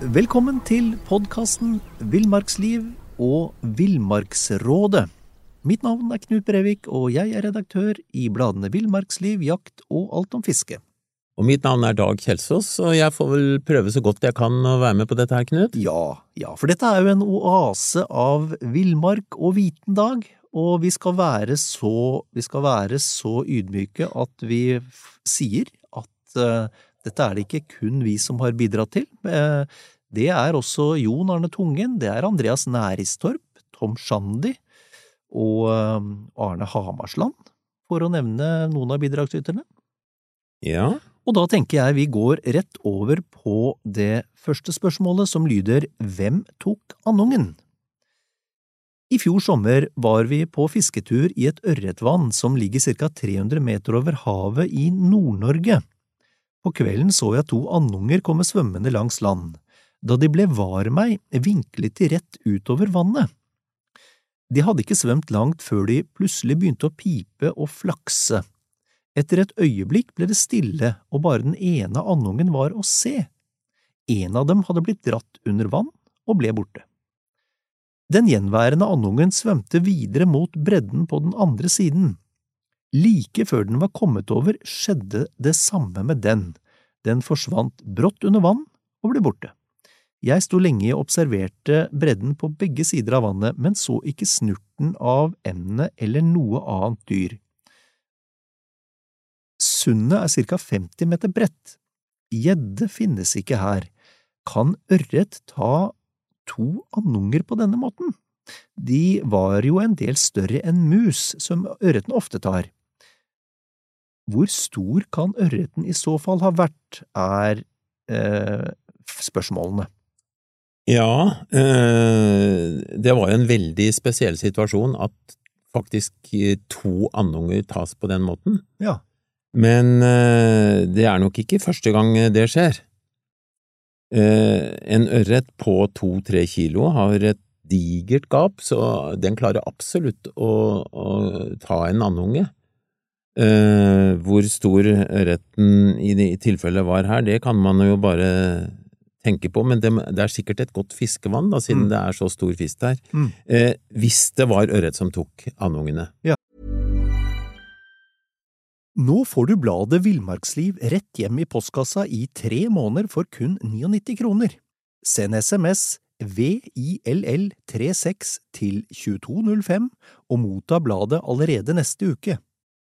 Velkommen til podkasten Villmarksliv og Villmarksrådet. Mitt navn er Knut Brevik, og jeg er redaktør i bladene Villmarksliv, Jakt og Alt om fiske. Og mitt navn er Dag Kjelsås, og jeg får vel prøve så godt jeg kan å være med på dette her, Knut? Ja, ja, for dette er jo en oase av villmark og viten dag, og vi skal være så, vi skal være så ydmyke at vi sier at uh, dette er det ikke kun vi som har bidratt til. Uh, det er også Jon Arne Tungen, det er Andreas Næristorp, Tom Shandy og uh, Arne Hamarsland, for å nevne noen av bidragsyterne. Ja. Og da tenker jeg vi går rett over på det første spørsmålet, som lyder Hvem tok andungen? I fjor sommer var vi på fisketur i et ørretvann som ligger ca 300 meter over havet i Nord-Norge. På kvelden så jeg to andunger komme svømmende langs land. Da de ble var meg, vinklet de rett utover vannet. De hadde ikke svømt langt før de plutselig begynte å pipe og flakse. Etter et øyeblikk ble det stille, og bare den ene andungen var å se. En av dem hadde blitt dratt under vann og ble borte. Den gjenværende andungen svømte videre mot bredden på den andre siden. Like før den var kommet over, skjedde det samme med den. Den forsvant brått under vann og ble borte. Jeg sto lenge og observerte bredden på begge sider av vannet, men så ikke snurten av endene eller noe annet dyr. Sundet er ca 50 meter bredt. Gjedde finnes ikke her. Kan ørret ta to andunger på denne måten? De var jo en del større enn mus, som ørreten ofte tar. Hvor stor kan ørreten i så fall ha vært, er eh, spørsmålene. Ja, eh, det var jo en veldig spesiell situasjon at faktisk to andunger tas på den måten. Ja. Men eh, det er nok ikke første gang det skjer. Eh, en ørret på to–tre kilo har et digert gap, så den klarer absolutt å, å ta en andunge. Eh, hvor stor ørreten i, i tilfellet var her, det kan man jo bare tenke på, men det, det er sikkert et godt fiskevann, da, siden Mm. det er så stor fisk der. Mm. Uh, hvis det var ørret som tok andungene. Nå får du bladet Villmarksliv rett hjem i postkassa i tre måneder for kun 99 kroner. Send SMS VILL36 til 2205 og motta bladet allerede neste uke.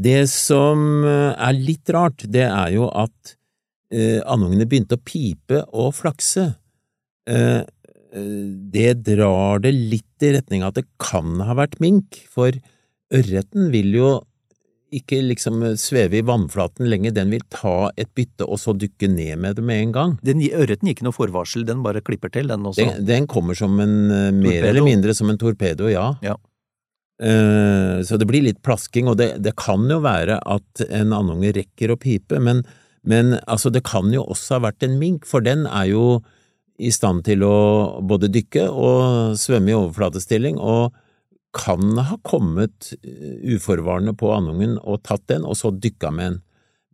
Det som eh, er litt rart, det er jo at eh, andungene begynte å pipe og flakse. Eh, eh, det drar det litt i retning av at det kan ha vært mink, for ørreten vil jo ikke liksom sveve i vannflaten lenger, den vil ta et bytte og så dykke ned med det med en gang. Den ørreten gir ikke noe forvarsel, den bare klipper til, den også. Den, den kommer som en, eh, mer Torpedo. eller mindre som en torpedo, ja. Ja. Eh, så det blir litt plasking, og det, det kan jo være at en andunge rekker å pipe, men, men altså, det kan jo også ha vært en mink, for den er jo i stand til å både dykke og svømme i overflatestilling, og kan ha kommet eh, uforvarende på andungen og tatt den, og så dykka med den.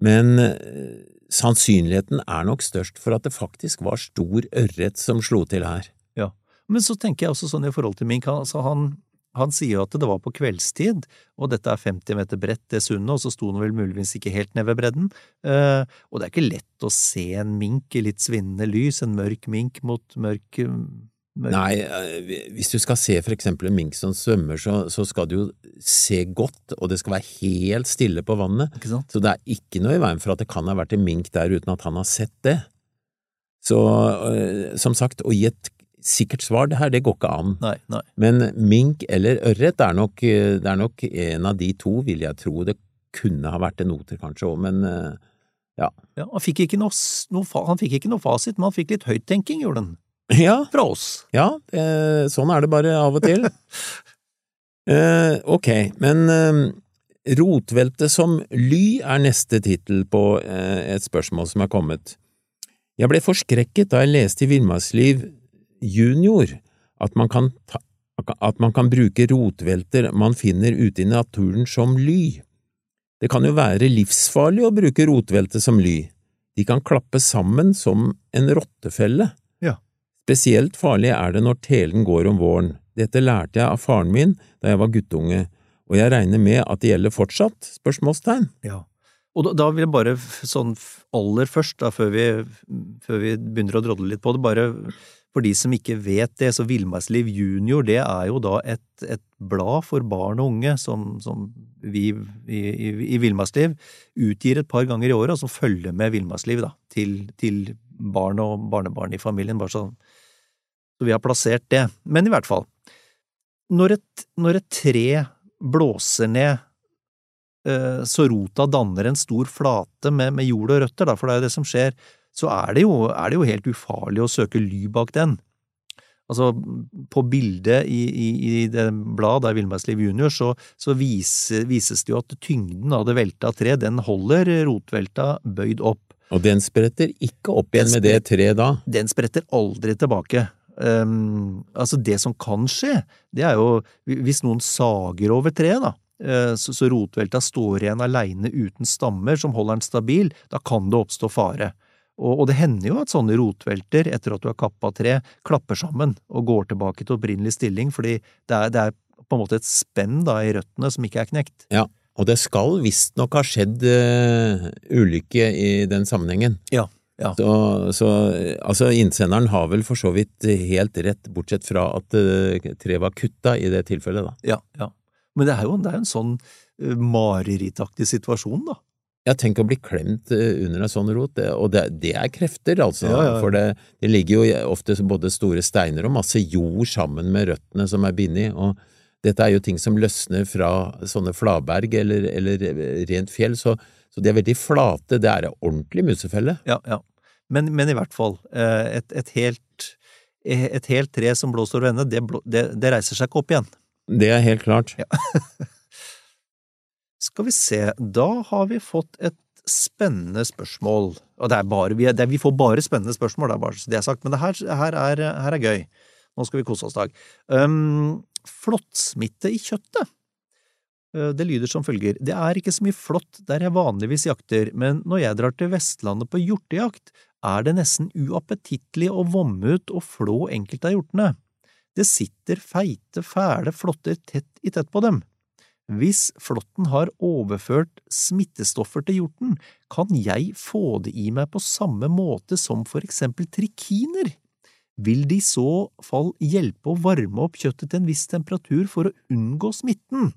Men eh, sannsynligheten er nok størst for at det faktisk var stor ørret som slo til her. Ja. Men så tenker jeg også sånn i forhold til mink, altså han, han sier jo at det var på kveldstid, og dette er 50 meter bredt, det sundet, og så sto den vel muligvis ikke helt ned ved bredden. Eh, og det er ikke lett å se en mink i litt svinnende lys, en mørk mink mot mørk, mørk Nei, eh, hvis du skal se for eksempel en mink som svømmer, så, så skal du jo se godt, og det skal være helt stille på vannet. Ikke sant? Så det er ikke noe i veien for at det kan ha vært en mink der uten at han har sett det. Så øh, som sagt, å gi et sikkert svar, det her, det går ikke an. Nei, nei. Men mink eller ørret er nok, det er nok en av de to, vil jeg tro. Det kunne ha vært en oter kanskje òg, men ja. Ja. han, fikk ikke noe, noe, han fikk ikke noe fasit, men han fikk litt høyttenking, gjorde han. Ja, Fra oss. ja eh, sånn er det bare av og til. eh, ok, men eh, Rotvelte som ly er neste tittel på eh, et spørsmål som er kommet. Jeg ble forskrekket da jeg leste i Villmarksliv junior at man kan, ta, at man kan bruke rotvelter man finner ute i naturen som ly. Det kan jo være livsfarlig å bruke rotvelte som ly. De kan klappe sammen som en rottefelle. Ja. Spesielt farlig er det når telen går om våren. Dette lærte jeg av faren min da jeg var guttunge, og jeg regner med at det gjelder fortsatt? spørsmålstegn. Ja. Og da, da vil jeg bare sånn aller først, da, før vi, før vi begynner å drodle litt på det, bare for de som ikke vet det, så Villmarksliv junior, det er jo da et, et blad for barn og unge som, som vi i, i, i Villmarksliv utgir et par ganger i året, og som følger med Villmarksliv til, til barn og barnebarn i familien, bare sånn. Så vi har plassert det. Men i hvert fall, når et, når et tre blåser ned eh, så rota danner en stor flate med, med jord og røtter, da, for det er jo det som skjer, så er det, jo, er det jo helt ufarlig å søke ly bak den. Altså, på bildet i, i, i det bladet, det er Villmarksliv junior, så, så vise, vises det jo at tyngden av det velta tre, den holder rotvelta bøyd opp. Og den spretter ikke opp igjen med det treet da. Den spretter aldri tilbake. Um, altså, det som kan skje, det er jo hvis noen sager over treet, da, eh, så, så rotvelta står igjen aleine uten stammer som holder den stabil, da kan det oppstå fare. Og, og det hender jo at sånne rotvelter, etter at du har kappa tre, klapper sammen og går tilbake til opprinnelig stilling, fordi det er, det er på en måte et spenn da i røttene som ikke er knekt. Ja, og det skal visstnok ha skjedd uh, ulykke i den sammenhengen. Ja, ja. Så, så altså, innsenderen har vel for så vidt helt rett, bortsett fra at uh, treet var kutta i det tilfellet, da. Ja, ja. Men det er jo det er jo en sånn uh, marerittaktig situasjon, da. Ja, tenk å bli klemt eh, under en sånn rot, og det, det er krefter, altså. Ja, ja, ja. For det, det ligger jo ofte både store steiner og masse jord sammen med røttene som er bindet, og dette er jo ting som løsner fra sånne flaberg eller, eller rent fjell, så, så de er veldig flate, det er ei ordentlig musefelle. Ja, ja. Men, men i hvert fall, eh, et, et, helt, et helt tre som blåser over ende, det, det, det reiser seg ikke opp igjen. Det er helt klart. Skal vi se, da har vi fått et spennende spørsmål. Og det er bare, vi, er, vi får bare spennende spørsmål, det er bare det er sagt, men det her, her, er, her er gøy. Nå skal vi kose oss, Dag. Um, flåttsmitte i kjøttet. Uh, Det lyder som følger. Det er ikke så mye flått der jeg vanligvis jakter, men når jeg drar til Vestlandet på hjortejakt, er det nesten uappetittlig å vomme ut og flå enkelte av hjortene. Det sitter feite, fæle flåtter tett i tett på dem. Hvis flåtten har overført smittestoffer til hjorten, kan jeg få det i meg på samme måte som for eksempel trikiner? Vil det i så fall hjelpe å varme opp kjøttet til en viss temperatur for å unngå smitten?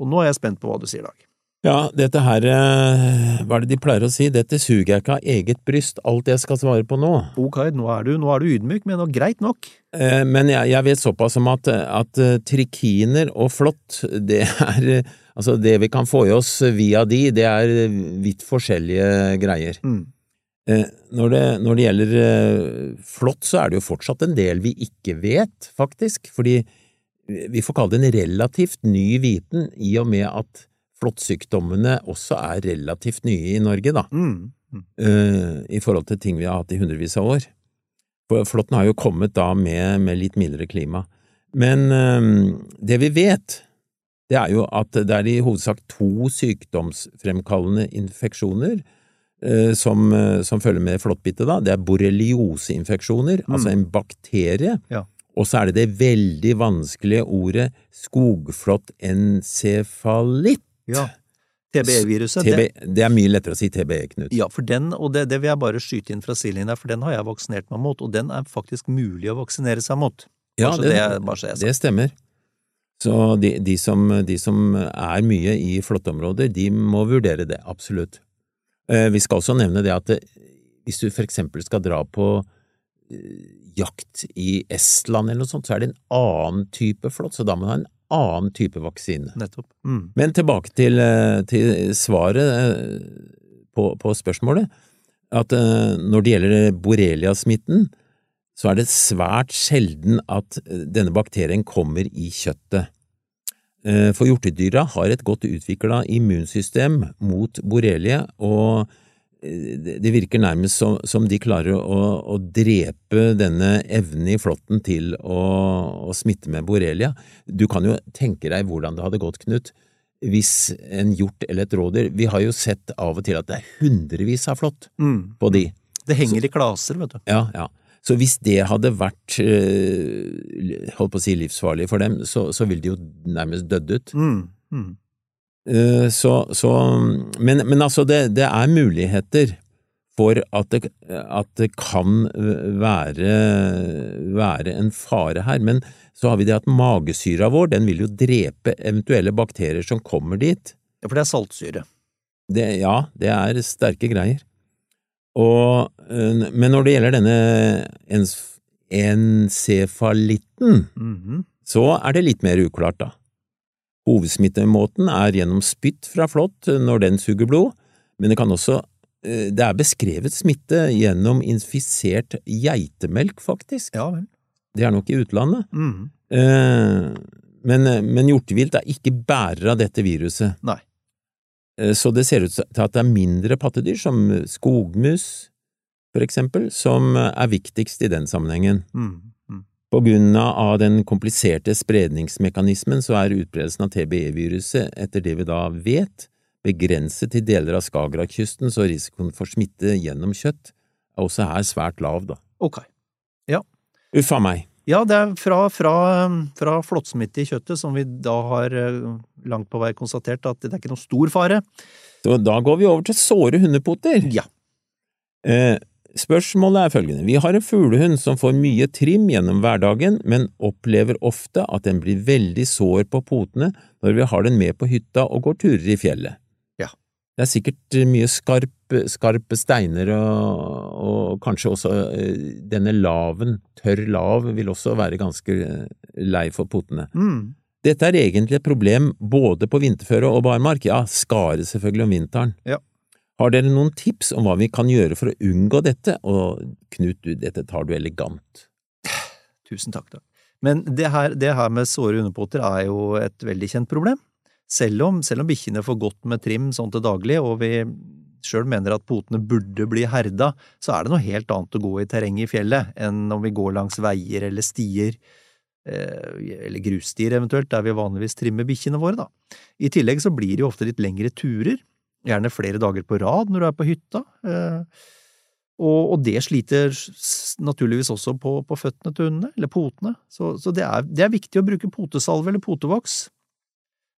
Og nå er jeg spent på hva du sier, Dag. Ja, dette her, eh, hva er det de pleier å si, dette suger jeg ikke av eget bryst, alt jeg skal svare på nå. Ok, nå er du, nå er du ydmyk, men nå, greit nok. Eh, Men jeg, jeg vet såpass om at, at eh, trikiner og flått, det er eh, Altså, det vi kan få i oss via de, det er vidt forskjellige greier. Mm. Eh, Når det, når det gjelder flått, så er det jo fortsatt en del vi ikke vet, faktisk, fordi vi får kalle det en relativt ny viten, i og med at flåttsykdommene også er relativt nye i Norge, da Mm. Mm. Uh, i forhold til ting vi har hatt i hundrevis av år. For Flåtten har jo kommet da med, med litt mildere klima. Men uh, det vi vet, det er jo at det er i hovedsak to sykdomsfremkallende infeksjoner uh, som, som følger med flåttbitte, da. Det er borrelioseinfeksjoner, Mm. altså en bakterie. Ja. Og så er det det veldig vanskelige ordet skogflåttencefalitt. Ja. TBE-viruset, TB, det, det er mye lettere å si TBE, Knut. ja, for den, og det, det vil jeg bare skyte inn fra sidelinjen for den har jeg vaksinert meg mot, og den er faktisk mulig å vaksinere seg mot. Ja, det, det- det stemmer. Så de, de, som, de som er mye i flåtteområder, de må vurdere det, absolutt. Eh, vi skal også nevne det at det, hvis du for eksempel skal dra på eh, jakt i Estland eller noe sånt, så er det en annen type flått, så da må du ha en annen type vaksine. Nettopp. Mm. Men tilbake til, eh, til svaret eh, på, på spørsmålet, at uh, når det gjelder borrelia-smitten, så er det svært sjelden at denne bakterien kommer i kjøttet. For hjortedyra har et godt utvikla immunsystem mot borrelie, og det virker nærmest som, som de klarer å, å, drepe denne evnen i flåtten til å, å, smitte med borrelia. Du kan jo tenke deg hvordan det hadde gått, Knut, hvis en hjort eller et rådyr Vi har jo sett av og til at det er hundrevis av flått mm. på de. Det henger Så, i klaser, vet du. Ja, ja. Så hvis det hadde vært øh, holdt på å si livsfarlig for dem, så, så ville de jo nærmest dødd ut. Mm. Mm. Uh, så, så, men, men altså, det, det, er muligheter for at det, at det kan være, være en fare her. Men så har vi det at magesyra vår, den vil jo drepe eventuelle bakterier som kommer dit. Ja, for det er saltsyre. Det, ja, det er sterke greier. Og, men når det gjelder denne encefalitten, mm -hmm. så er det litt mer uklart, da. Hovedsmittemåten er gjennom spytt fra flått når den suger blod, men det kan også eh, det er beskrevet smitte gjennom infisert geitemelk, faktisk. Ja vel. Det er nok i utlandet. Mm. Eh, men, men hjortevilt er ikke bærer av dette viruset. Nei. Eh, så det ser ut til at det er mindre pattedyr, som skogmus, for eksempel, som er viktigst i den sammenhengen. Mm. På grunn av den kompliserte spredningsmekanismen så er utbredelsen av TBE-viruset, etter det vi da vet, begrenset til deler av Skagerrakkysten, så risikoen for smitte gjennom kjøtt er også her svært lav, da. Ok. Ja, Uffa meg. Ja, det er fra, fra, fra flåttsmitte i kjøttet, som vi da har eh, langt på vei konstatert at det er ikke noe stor fare. Så da går vi over til såre hundepoter. Ja. Eh, spørsmålet er følgende. Vi har en fuglehund som får mye trim gjennom hverdagen, men opplever ofte at den blir veldig sår på potene når vi har den med på hytta og går turer i fjellet. Ja. Det er sikkert mye skarpe, skarpe steiner og, og, kanskje også eh, denne laven, tørr lav, vil også være ganske lei for potene. Mm. Dette er egentlig et problem både på vinterføre og barmark, ja, skare selvfølgelig om vinteren. Ja. Har dere noen tips om hva vi kan gjøre for å unngå dette? Og Knut, du, dette tar du elegant. Tusen takk, da. Men det her, det her med såre underpoter er jo et veldig kjent problem. Selv om, selv om bikkjene får godt med trim sånn til daglig, og vi sjøl mener at potene burde bli herda, så er det noe helt annet å gå i terrenget i fjellet enn om vi går langs veier eller stier, eh, eller grusstier eventuelt, der vi vanligvis trimmer bikkjene våre, da. I tillegg så blir det jo ofte litt lengre turer, gjerne flere dager på rad når du er på hytta, eh, og, det sliter naturligvis også på, på, føttene til hundene, eller potene, så, så det, er, det er viktig å bruke potesalve eller potevoks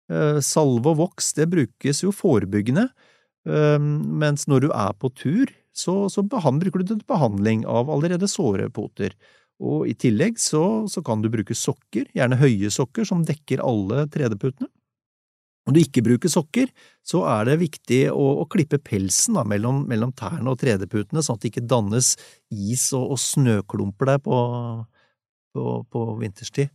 Eh, salve og voks, det brukes jo forebyggende, eh, mens når du er på tur, så, så bruker du det til behandling av allerede såre poter. Og i tillegg så, så, kan du bruke sokker, gjerne høye sokker som dekker alle tredeputene. Om du ikke bruker sokker, så er det viktig å, å klippe pelsen da, mellom, mellom, tærne og tredeputene, sånn at det ikke dannes is og, og snøklumper der på, på, på vinterstid.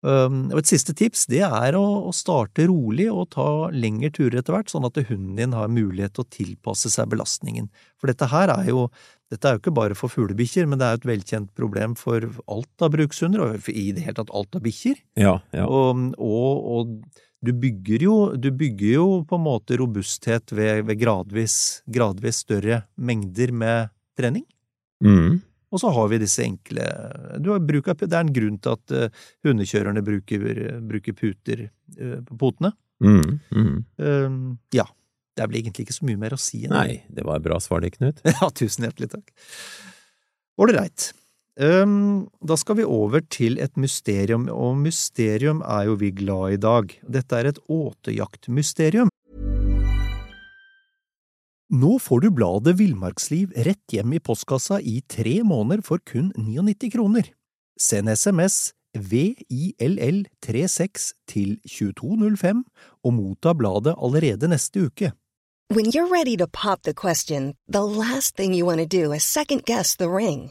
Um, og Et siste tips det er å, starte rolig og ta lengre turer etter hvert, sånn at hunden din har mulighet til å tilpasse seg belastningen. For dette her er jo, dette er jo ikke bare for fuglebikkjer, men det er jo et velkjent problem for alt av brukshunder, og i det hele tatt alt av bikkjer. Ja, ja. Og, og, og, du, bygger jo, du bygger jo på en måte robusthet ved, ved gradvis, gradvis større mengder med trening. Mm. Og så har vi disse enkle bruker, Det er en grunn til at uh, hundekjørerne bruker, bruker puter uh, på potene. Mm, mm. Uh, ja. Det er vel egentlig ikke så mye mer å si enn Nei, det var et bra svar det, Knut. ja, tusen hjertelig takk. Ålreit. Um, da skal vi over til et mysterium, og mysterium er jo vi glad i dag. Dette er et åtejaktmysterium. Nå får du bladet Villmarksliv rett hjem i postkassa i tre måneder for kun 99 kroner. Send SMS VILL36 til 2205 og motta bladet allerede neste uke. When you're ready to pop the question, the last thing you want to do is second guess the ring.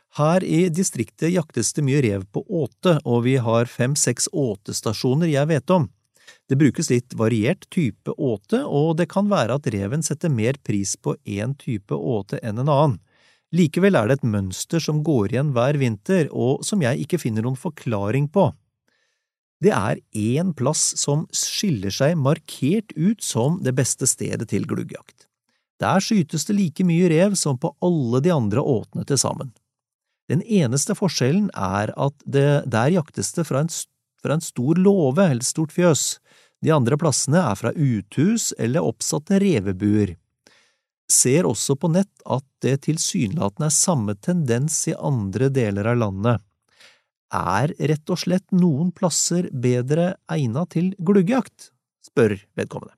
Her i distriktet jaktes det mye rev på åte, og vi har fem–seks åtestasjoner jeg vet om. Det brukes litt variert type åte, og det kan være at reven setter mer pris på én type åte enn en annen. Likevel er det et mønster som går igjen hver vinter, og som jeg ikke finner noen forklaring på. Det er én plass som skiller seg markert ut som det beste stedet til gluggjakt. Der skytes det like mye rev som på alle de andre åtene til sammen. Den eneste forskjellen er at det, der jaktes det fra en, fra en stor låve eller stort fjøs, de andre plassene er fra uthus eller oppsatte revebuer. Ser også på nett at det tilsynelatende er samme tendens i andre deler av landet. Er rett og slett noen plasser bedre egnet til gluggjakt? spør vedkommende.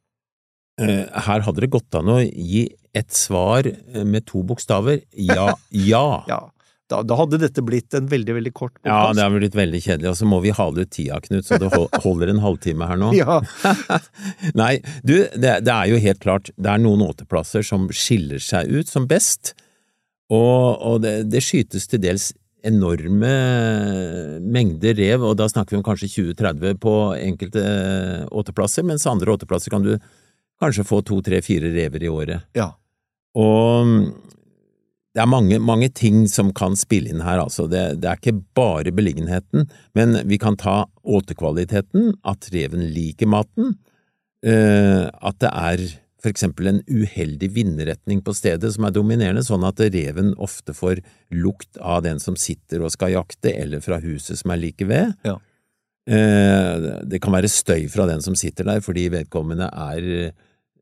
Eh, her hadde det gått an å gi et svar eh, med to bokstaver. Ja. Ja. Ja, da, da hadde dette blitt en veldig, veldig kort Ja, det har blitt veldig kjedelig, og så må vi hale ut tida, Knut, så det holder en halvtime her nå. Ja, Nei, du, det, det er jo helt klart, det er noen åteplasser som skiller seg ut som best, og, og det, det skytes til dels enorme mengder rev, og da snakker vi om kanskje 20-30 på enkelte åteplasser, mens andre åteplasser kan du kanskje få to, tre, fire rever i året. ja. Og det er mange, mange ting som kan spille inn her, altså. Det, det er ikke bare beliggenheten, men vi kan ta åtekvaliteten, at reven liker maten, eh, at det er for eksempel en uheldig vindretning på stedet som er dominerende, sånn at reven ofte får lukt av den som sitter og skal jakte, eller fra huset som er like ved. Ja. Eh, det kan være støy fra den som sitter der fordi vedkommende er,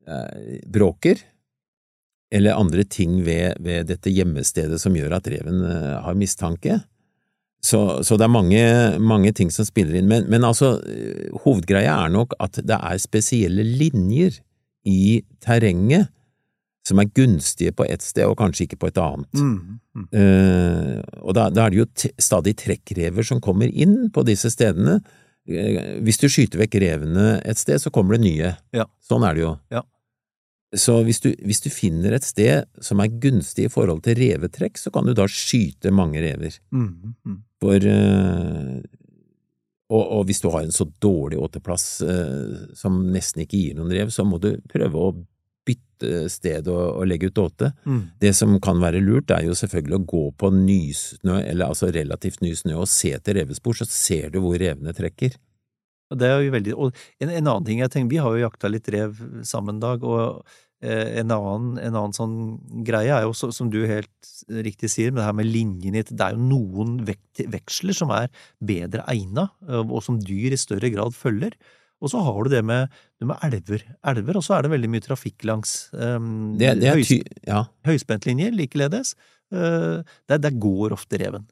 eh, bråker eller andre ting ved, ved dette gjemmestedet som gjør at reven eh, har mistanke. Så, så det er mange, mange ting som spiller inn, men, men altså, eh, hovedgreia er nok at det er spesielle linjer i terrenget som er gunstige på ett sted og kanskje ikke på et annet. Mm, mm. Uh, og da, da er det jo stadig trekkrever som kommer inn på disse stedene. Uh, hvis du skyter vekk revene et sted, så kommer det nye. Ja. Sånn er det jo. Ja. Så hvis du, hvis du finner et sted som er gunstig i forhold til revetrekk, så kan du da skyte mange rever. Mm, mm. For eh, og, og hvis du har en så dårlig åteplass eh, som nesten ikke gir noen rev, så må du prøve å bytte sted og, og legge ut åte. Mm. Det som kan være lurt, er jo selvfølgelig å gå på nysnø, eller altså relativt ny snø, og se etter revespor, så ser du hvor revene trekker. Det er jo veldig, og en, en annen ting jeg tenker, vi har jo jakta litt rev sammen, Dag, og eh, en, annen, en annen sånn greie er jo, som du helt riktig sier, med det her med linjene, det er jo noen vekt, veksler som er bedre egna, og som dyr i større grad følger. Og så har du det med, det med elver, elver, og så er det veldig mye trafikk langs. Um, Det, det høys. Ja. høyspentlinjer likeledes. Uh, der, der går ofte reven.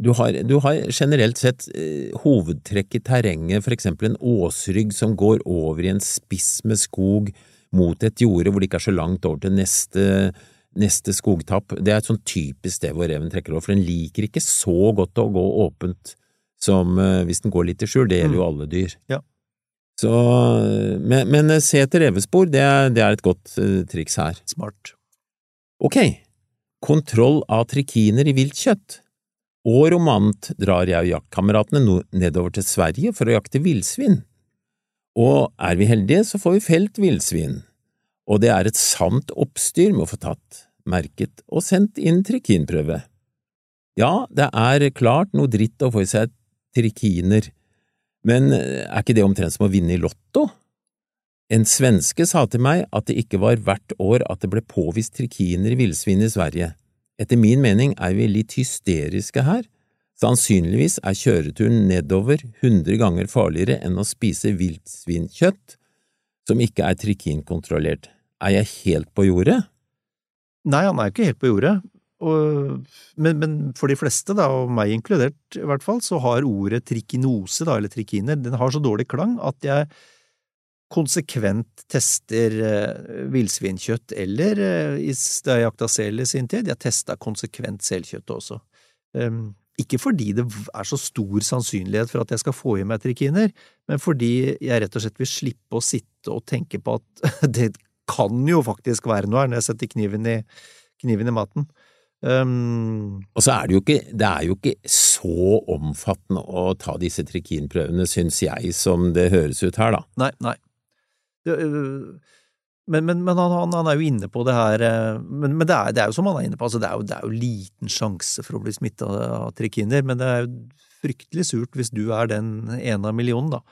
Du har, du har generelt sett eh, hovedtrekk i terrenget, for eksempel en åsrygg som går over i en spiss med skog mot et jorde hvor det ikke er så langt over til neste, neste skogtapp. Det er et sånn typisk sted hvor reven trekker over, for den liker ikke så godt å gå åpent som eh, hvis den går litt i skjul. Det gjelder jo alle dyr. Ja. Så, eh, men, men se etter revespor, det er, det er et godt eh, triks her. Smart. Ok, kontroll av trikiner i viltkjøtt. År om annet drar jeg og jaktkameratene nedover til Sverige for å jakte villsvin. Og er vi heldige, så får vi felt villsvin. Og det er et sant oppstyr med å få tatt, merket og sendt inn trikinprøve. Ja, det er klart noe dritt å få i seg trikiner, men eh, er ikke det omtrent som å vinne i lotto? En svenske sa til meg at det ikke var hvert år at det ble påvist trikiner i villsvin i Sverige. Etter min mening er vi litt hysteriske her. Sannsynligvis er kjøreturen nedover 100 ganger farligere enn å spise viltsvinkjøtt som ikke er trikinkontrollert. Er jeg helt på jordet? Nei, han er ikke helt på jordet. Og, men, men for de fleste, da, og meg inkludert i hvert fall, så har ordet trikinose, da, eller trikiner, den har så dårlig klang at jeg konsekvent tester eh, villsvinkjøtt, eller eh, da jeg jakta sel i sin tid, jeg testa konsekvent selkjøttet også. Um, ikke fordi det er så stor sannsynlighet for at jeg skal få i meg trikiner, men fordi jeg rett og slett vil slippe å sitte og tenke på at det kan jo faktisk være noe her når jeg setter kniven i, kniven i maten. Um, Og så er det jo ikke, det er jo ikke så omfattende å ta disse trikinprøvene, syns jeg, som det høres ut her, da. Nei, nei. Det, men men, men han, han, han er jo inne på det her øh, Men, men det, er, det er jo som han er inne på, altså det, er jo, det er jo liten sjanse for å bli smitta av trikiner, men det er jo fryktelig surt hvis du er den ene av millionen, da.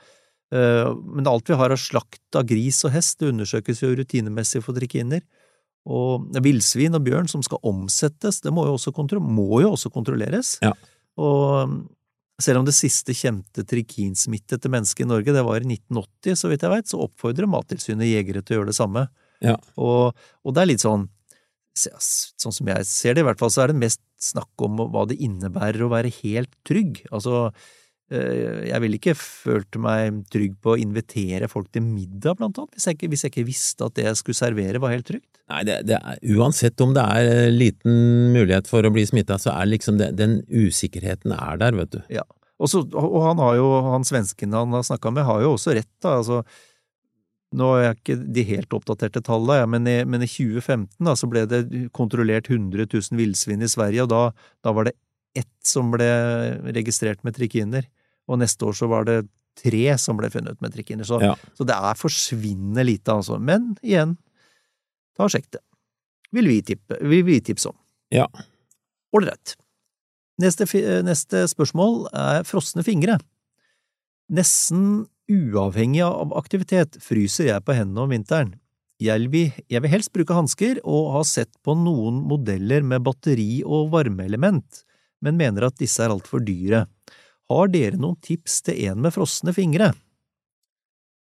Eh, Men alt vi har av slakt av gris og hest, det undersøkes jo rutinemessig for trikiner. Og villsvin og bjørn som skal omsettes, det må jo også, kontro må jo også kontrolleres. Ja. Og selv om det siste kjente trikinsmittede mennesket i Norge, det var i 1980, så vidt jeg veit, så oppfordrer Mattilsynet jegere til å gjøre det samme. Ja. Og, og det er litt sånn Sånn som jeg ser det, i hvert fall, så er det mest snakk om hva det innebærer å være helt trygg. Altså, jeg ville ikke følt meg trygg på å invitere folk til middag, blant annet, hvis jeg ikke, hvis jeg ikke visste at det jeg skulle servere, var helt trygt. Nei, det, det er, uansett om det er eh, liten mulighet for å bli smitta, så er liksom det, den usikkerheten er der, vet du. Ja. også, og han har jo, han svensken han har snakka med, har jo også rett, da. Altså, nå er jeg ikke de helt oppdaterte tallene, ja, men, i, men i 2015 da, så ble det kontrollert 100 000 villsvin i Sverige, og da, da var det ett som ble registrert med trikiner. Og neste år så var det tre som ble funnet med trikiner. Så, Ja. så det er forsvinnende lite, altså. Men igjen, ta og sjekk det. Vil vi, tippe, vil vi tipse om. Ja. Ålreit. Neste, fi- neste spørsmål er frosne fingre. Nesten uavhengig av aktivitet fryser jeg på hendene om vinteren. Jeg vil, jeg vil helst bruke hansker, og har sett på noen modeller med batteri og varmeelement, men mener at disse er altfor dyre. Har dere noen tips til en med frosne fingre?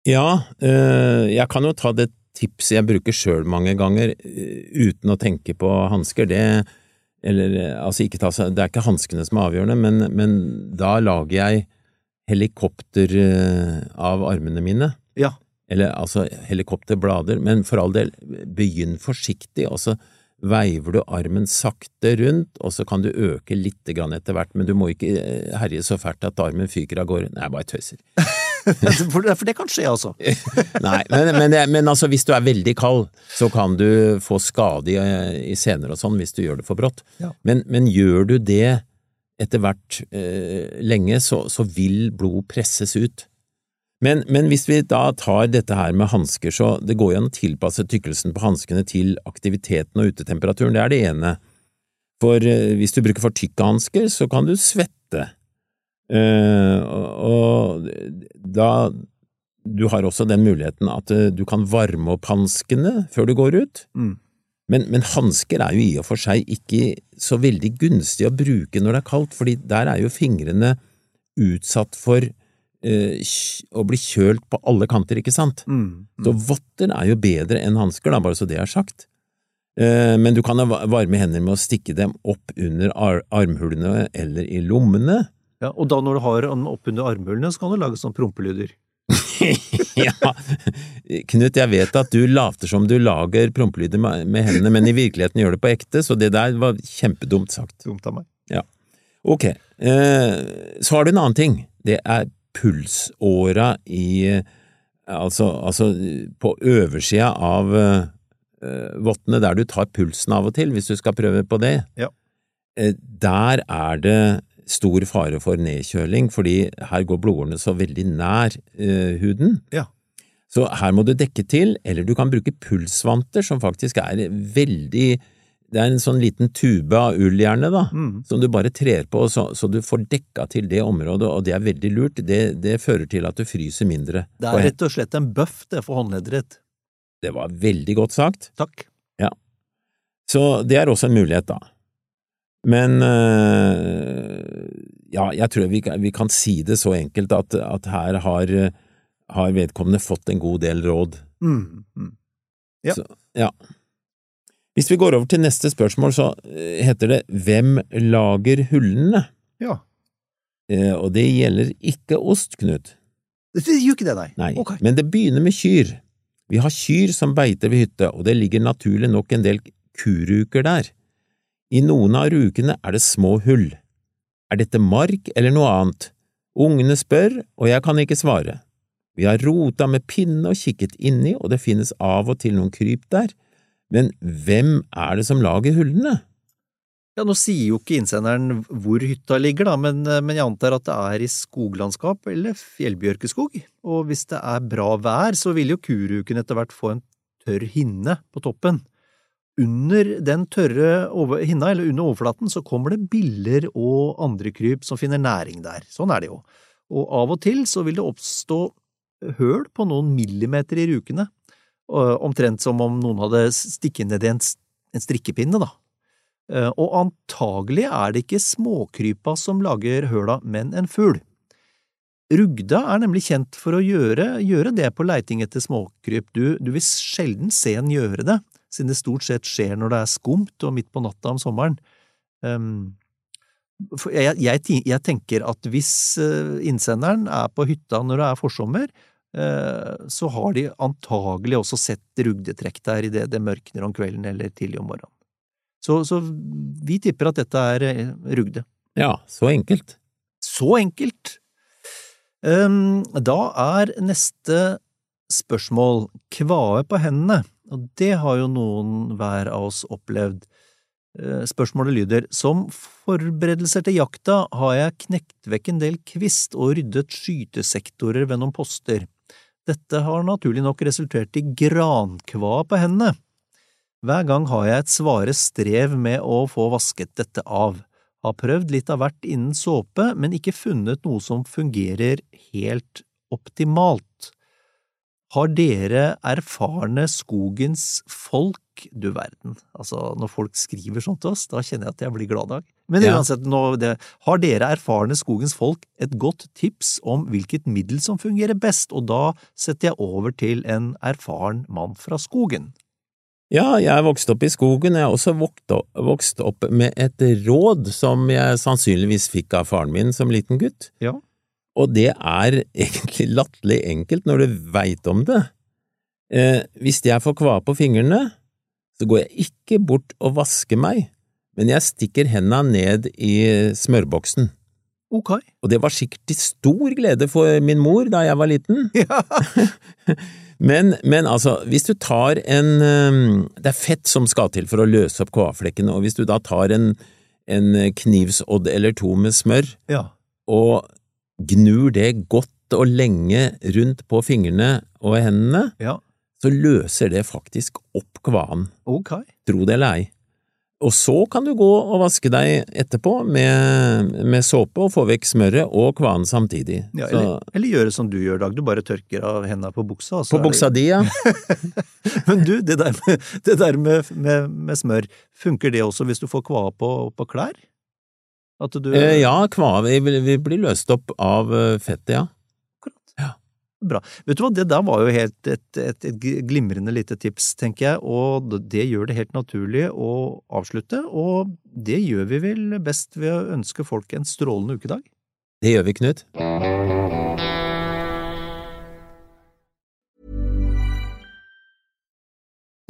Ja, eh, jeg kan jo ta det tipset jeg bruker sjøl mange ganger, eh, uten å tenke på hansker. Det eller eh, altså ta Det er ikke hanskene som er avgjørende, men, men da lager jeg helikopter av armene mine. Ja. Eller altså helikopterblader, men for all del, begynn forsiktig, og så veiver du armen sakte rundt, og så kan du øke litt etter hvert, men du må ikke eh, herje så fælt at armen fyker av gårde. Nei, jeg bare tøyser. For, for det kan skje, altså. Nei, men, men, men altså, hvis du er veldig kald, så kan du få skade i, i sener og sånn hvis du gjør det for brått. Ja. Men, men gjør du det etter hvert eh, lenge, så, så vil blod presses ut. Men, men hvis vi da tar dette her med hansker, så det går jo an å tilpasse tykkelsen på hanskene til aktiviteten og utetemperaturen, det er det ene. For eh, hvis du bruker for tykke hansker, så kan du svette. Uh, og, da Du har også den muligheten at eh, du kan varme opp hanskene før du går ut. Mm. Men, men hansker er jo i og for seg ikke så veldig gunstig å bruke når det er kaldt, fordi der er jo fingrene utsatt for å bli kjølt på alle kanter, ikke sant? Mm. Så votter er jo bedre enn hansker, bare så det er sagt. Eh, Men du kan ha varme hender med å stikke dem opp under ar armhulene eller i lommene. Ja, og da når du har den oppunder armhulene, så kan du lage sånne prompelyder. ja, Knut, jeg vet at du later som du lager prompelyder med, med hendene, men i virkeligheten gjør det på ekte, så det der var kjempedumt sagt. Dumt av meg. Ja. Ok, eh, så har du en annen ting. Det er pulsåra i Altså, altså på oversida av uh, vottene, der du tar pulsen av og til, hvis du skal prøve på det. Ja. Eh, der er det stor fare for nedkjøling, fordi her går blodårene så veldig nær uh, huden. Ja. Så her må du dekke til, eller du kan bruke pulsvanter, som faktisk er veldig Det er en sånn liten tube av ull, gjerne, da, Mm. som du bare trer på, så, så du får dekka til det området, og det er veldig lurt. Det, det fører til at du fryser mindre. Det er rett og slett en bøff det for håndleddet ditt. det var veldig godt sagt. Takk. Så det er også en mulighet, da. Men øh, ja, jeg tror vi, vi kan si det så enkelt at, at her har, har vedkommende fått en god del råd. Mm. Mm. Ja. Så, ja. Hvis vi går over til neste spørsmål, så øh, heter det Hvem lager hullene? Ja. Eh, og det gjelder ikke ost, Knut. Det gjør ikke det, nei. Nei, Okay. men det begynner med kyr. Vi har kyr som beiter ved hytte, og det ligger naturlig nok en del kuruker der. I noen av rukene er det små hull. Er dette mark eller noe annet? Ungene spør, og jeg kan ikke svare. Vi har rota med pinne og kikket inni, og det finnes av og til noen kryp der, men hvem er det som lager hullene? Ja, Nå sier jo ikke innsenderen hvor hytta ligger, da, men, men jeg antar at det er i skoglandskap eller fjellbjørkeskog. Og hvis det er bra vær, så vil jo kuruken etter hvert få en tørr hinne på toppen. Under den tørre over, hinna, eller under overflaten, så kommer det biller og andre kryp som finner næring der. Sånn er det jo. Og av og til så vil det oppstå høl på noen millimeter i rukene, omtrent som om noen hadde stikket ned i en, strikkepinne, da. Eh, Og antagelig er det ikke småkrypa som lager høla, men en fugl. Rugda er nemlig kjent for å gjøre, gjøre det på leiting etter småkryp. Du, du vil sjelden se en gjøre det, siden det stort sett skjer når det er skumt og midt på natta om sommeren. Um, jeg, jeg, jeg tenker at hvis eh, innsenderen er på hytta når det er forsommer, eh, så har de antagelig også sett rugdetrekk der idet det mørkner om kvelden eller tidlig om morgenen. Så, så vi tipper at dette er eh, rugde. Ja, så enkelt. Så enkelt! Ehm, da er neste spørsmål kvae på hendene, og det har jo noen hver av oss opplevd. Eh, Spørsmålet lyder Som forberedelser til jakta har jeg knekt vekk en del kvist og ryddet skytesektorer ved noen poster. Dette har naturlig nok resultert i grankva på hendene. Hver gang har jeg et svare strev med å få vasket dette av. Har prøvd litt av hvert innen såpe, men ikke funnet noe som fungerer helt optimalt. Har dere erfarne skogens folk, du verden, altså når folk skriver sånt til oss, da kjenner jeg at jeg blir glad dag. Men Ja. uansett, nå, det, har dere erfarne skogens folk et godt tips om hvilket middel som fungerer best, og da setter jeg over til en erfaren mann fra skogen. Ja, jeg er vokst opp i skogen, jeg er også vokst opp med et råd som jeg sannsynligvis fikk av faren min som liten gutt. Ja. Og det er egentlig latterlig enkelt når du veit om det. Eh, hvis jeg får kvae på fingrene, så går jeg ikke bort og vasker meg, men jeg stikker henda ned i smørboksen. Ok. Og det var sikkert til stor glede for min mor da jeg var liten. Ja. Men, men altså, hvis du tar en Det er fett som skal til for å løse opp kvaeflekkene, og hvis du da tar en, en knivsodd eller to med smør ja. og gnur det godt og lenge rundt på fingrene og hendene, Ja. så løser det faktisk opp kvaen, Ok. tro det eller ei. Og så kan du gå og vaske deg etterpå med, med såpe og få vekk smøret og kvaen samtidig. Ja, så, eller, eller gjøre som du gjør, Dag. Du bare tørker av hendene på buksa. så på buksa di, ja. Men du, det der, med, det der med, med, med smør, funker det også hvis du får kvae på, på klær? At du Eh, ja, kvae vi, blir løst opp av eh, fettet, ja. Bra. Vet du hva, det der var jo helt et, et, et glimrende lite tips, tenker jeg, og det gjør det helt naturlig å avslutte, og det gjør vi vel best ved å ønske folk en strålende ukedag. Det gjør vi, Knut.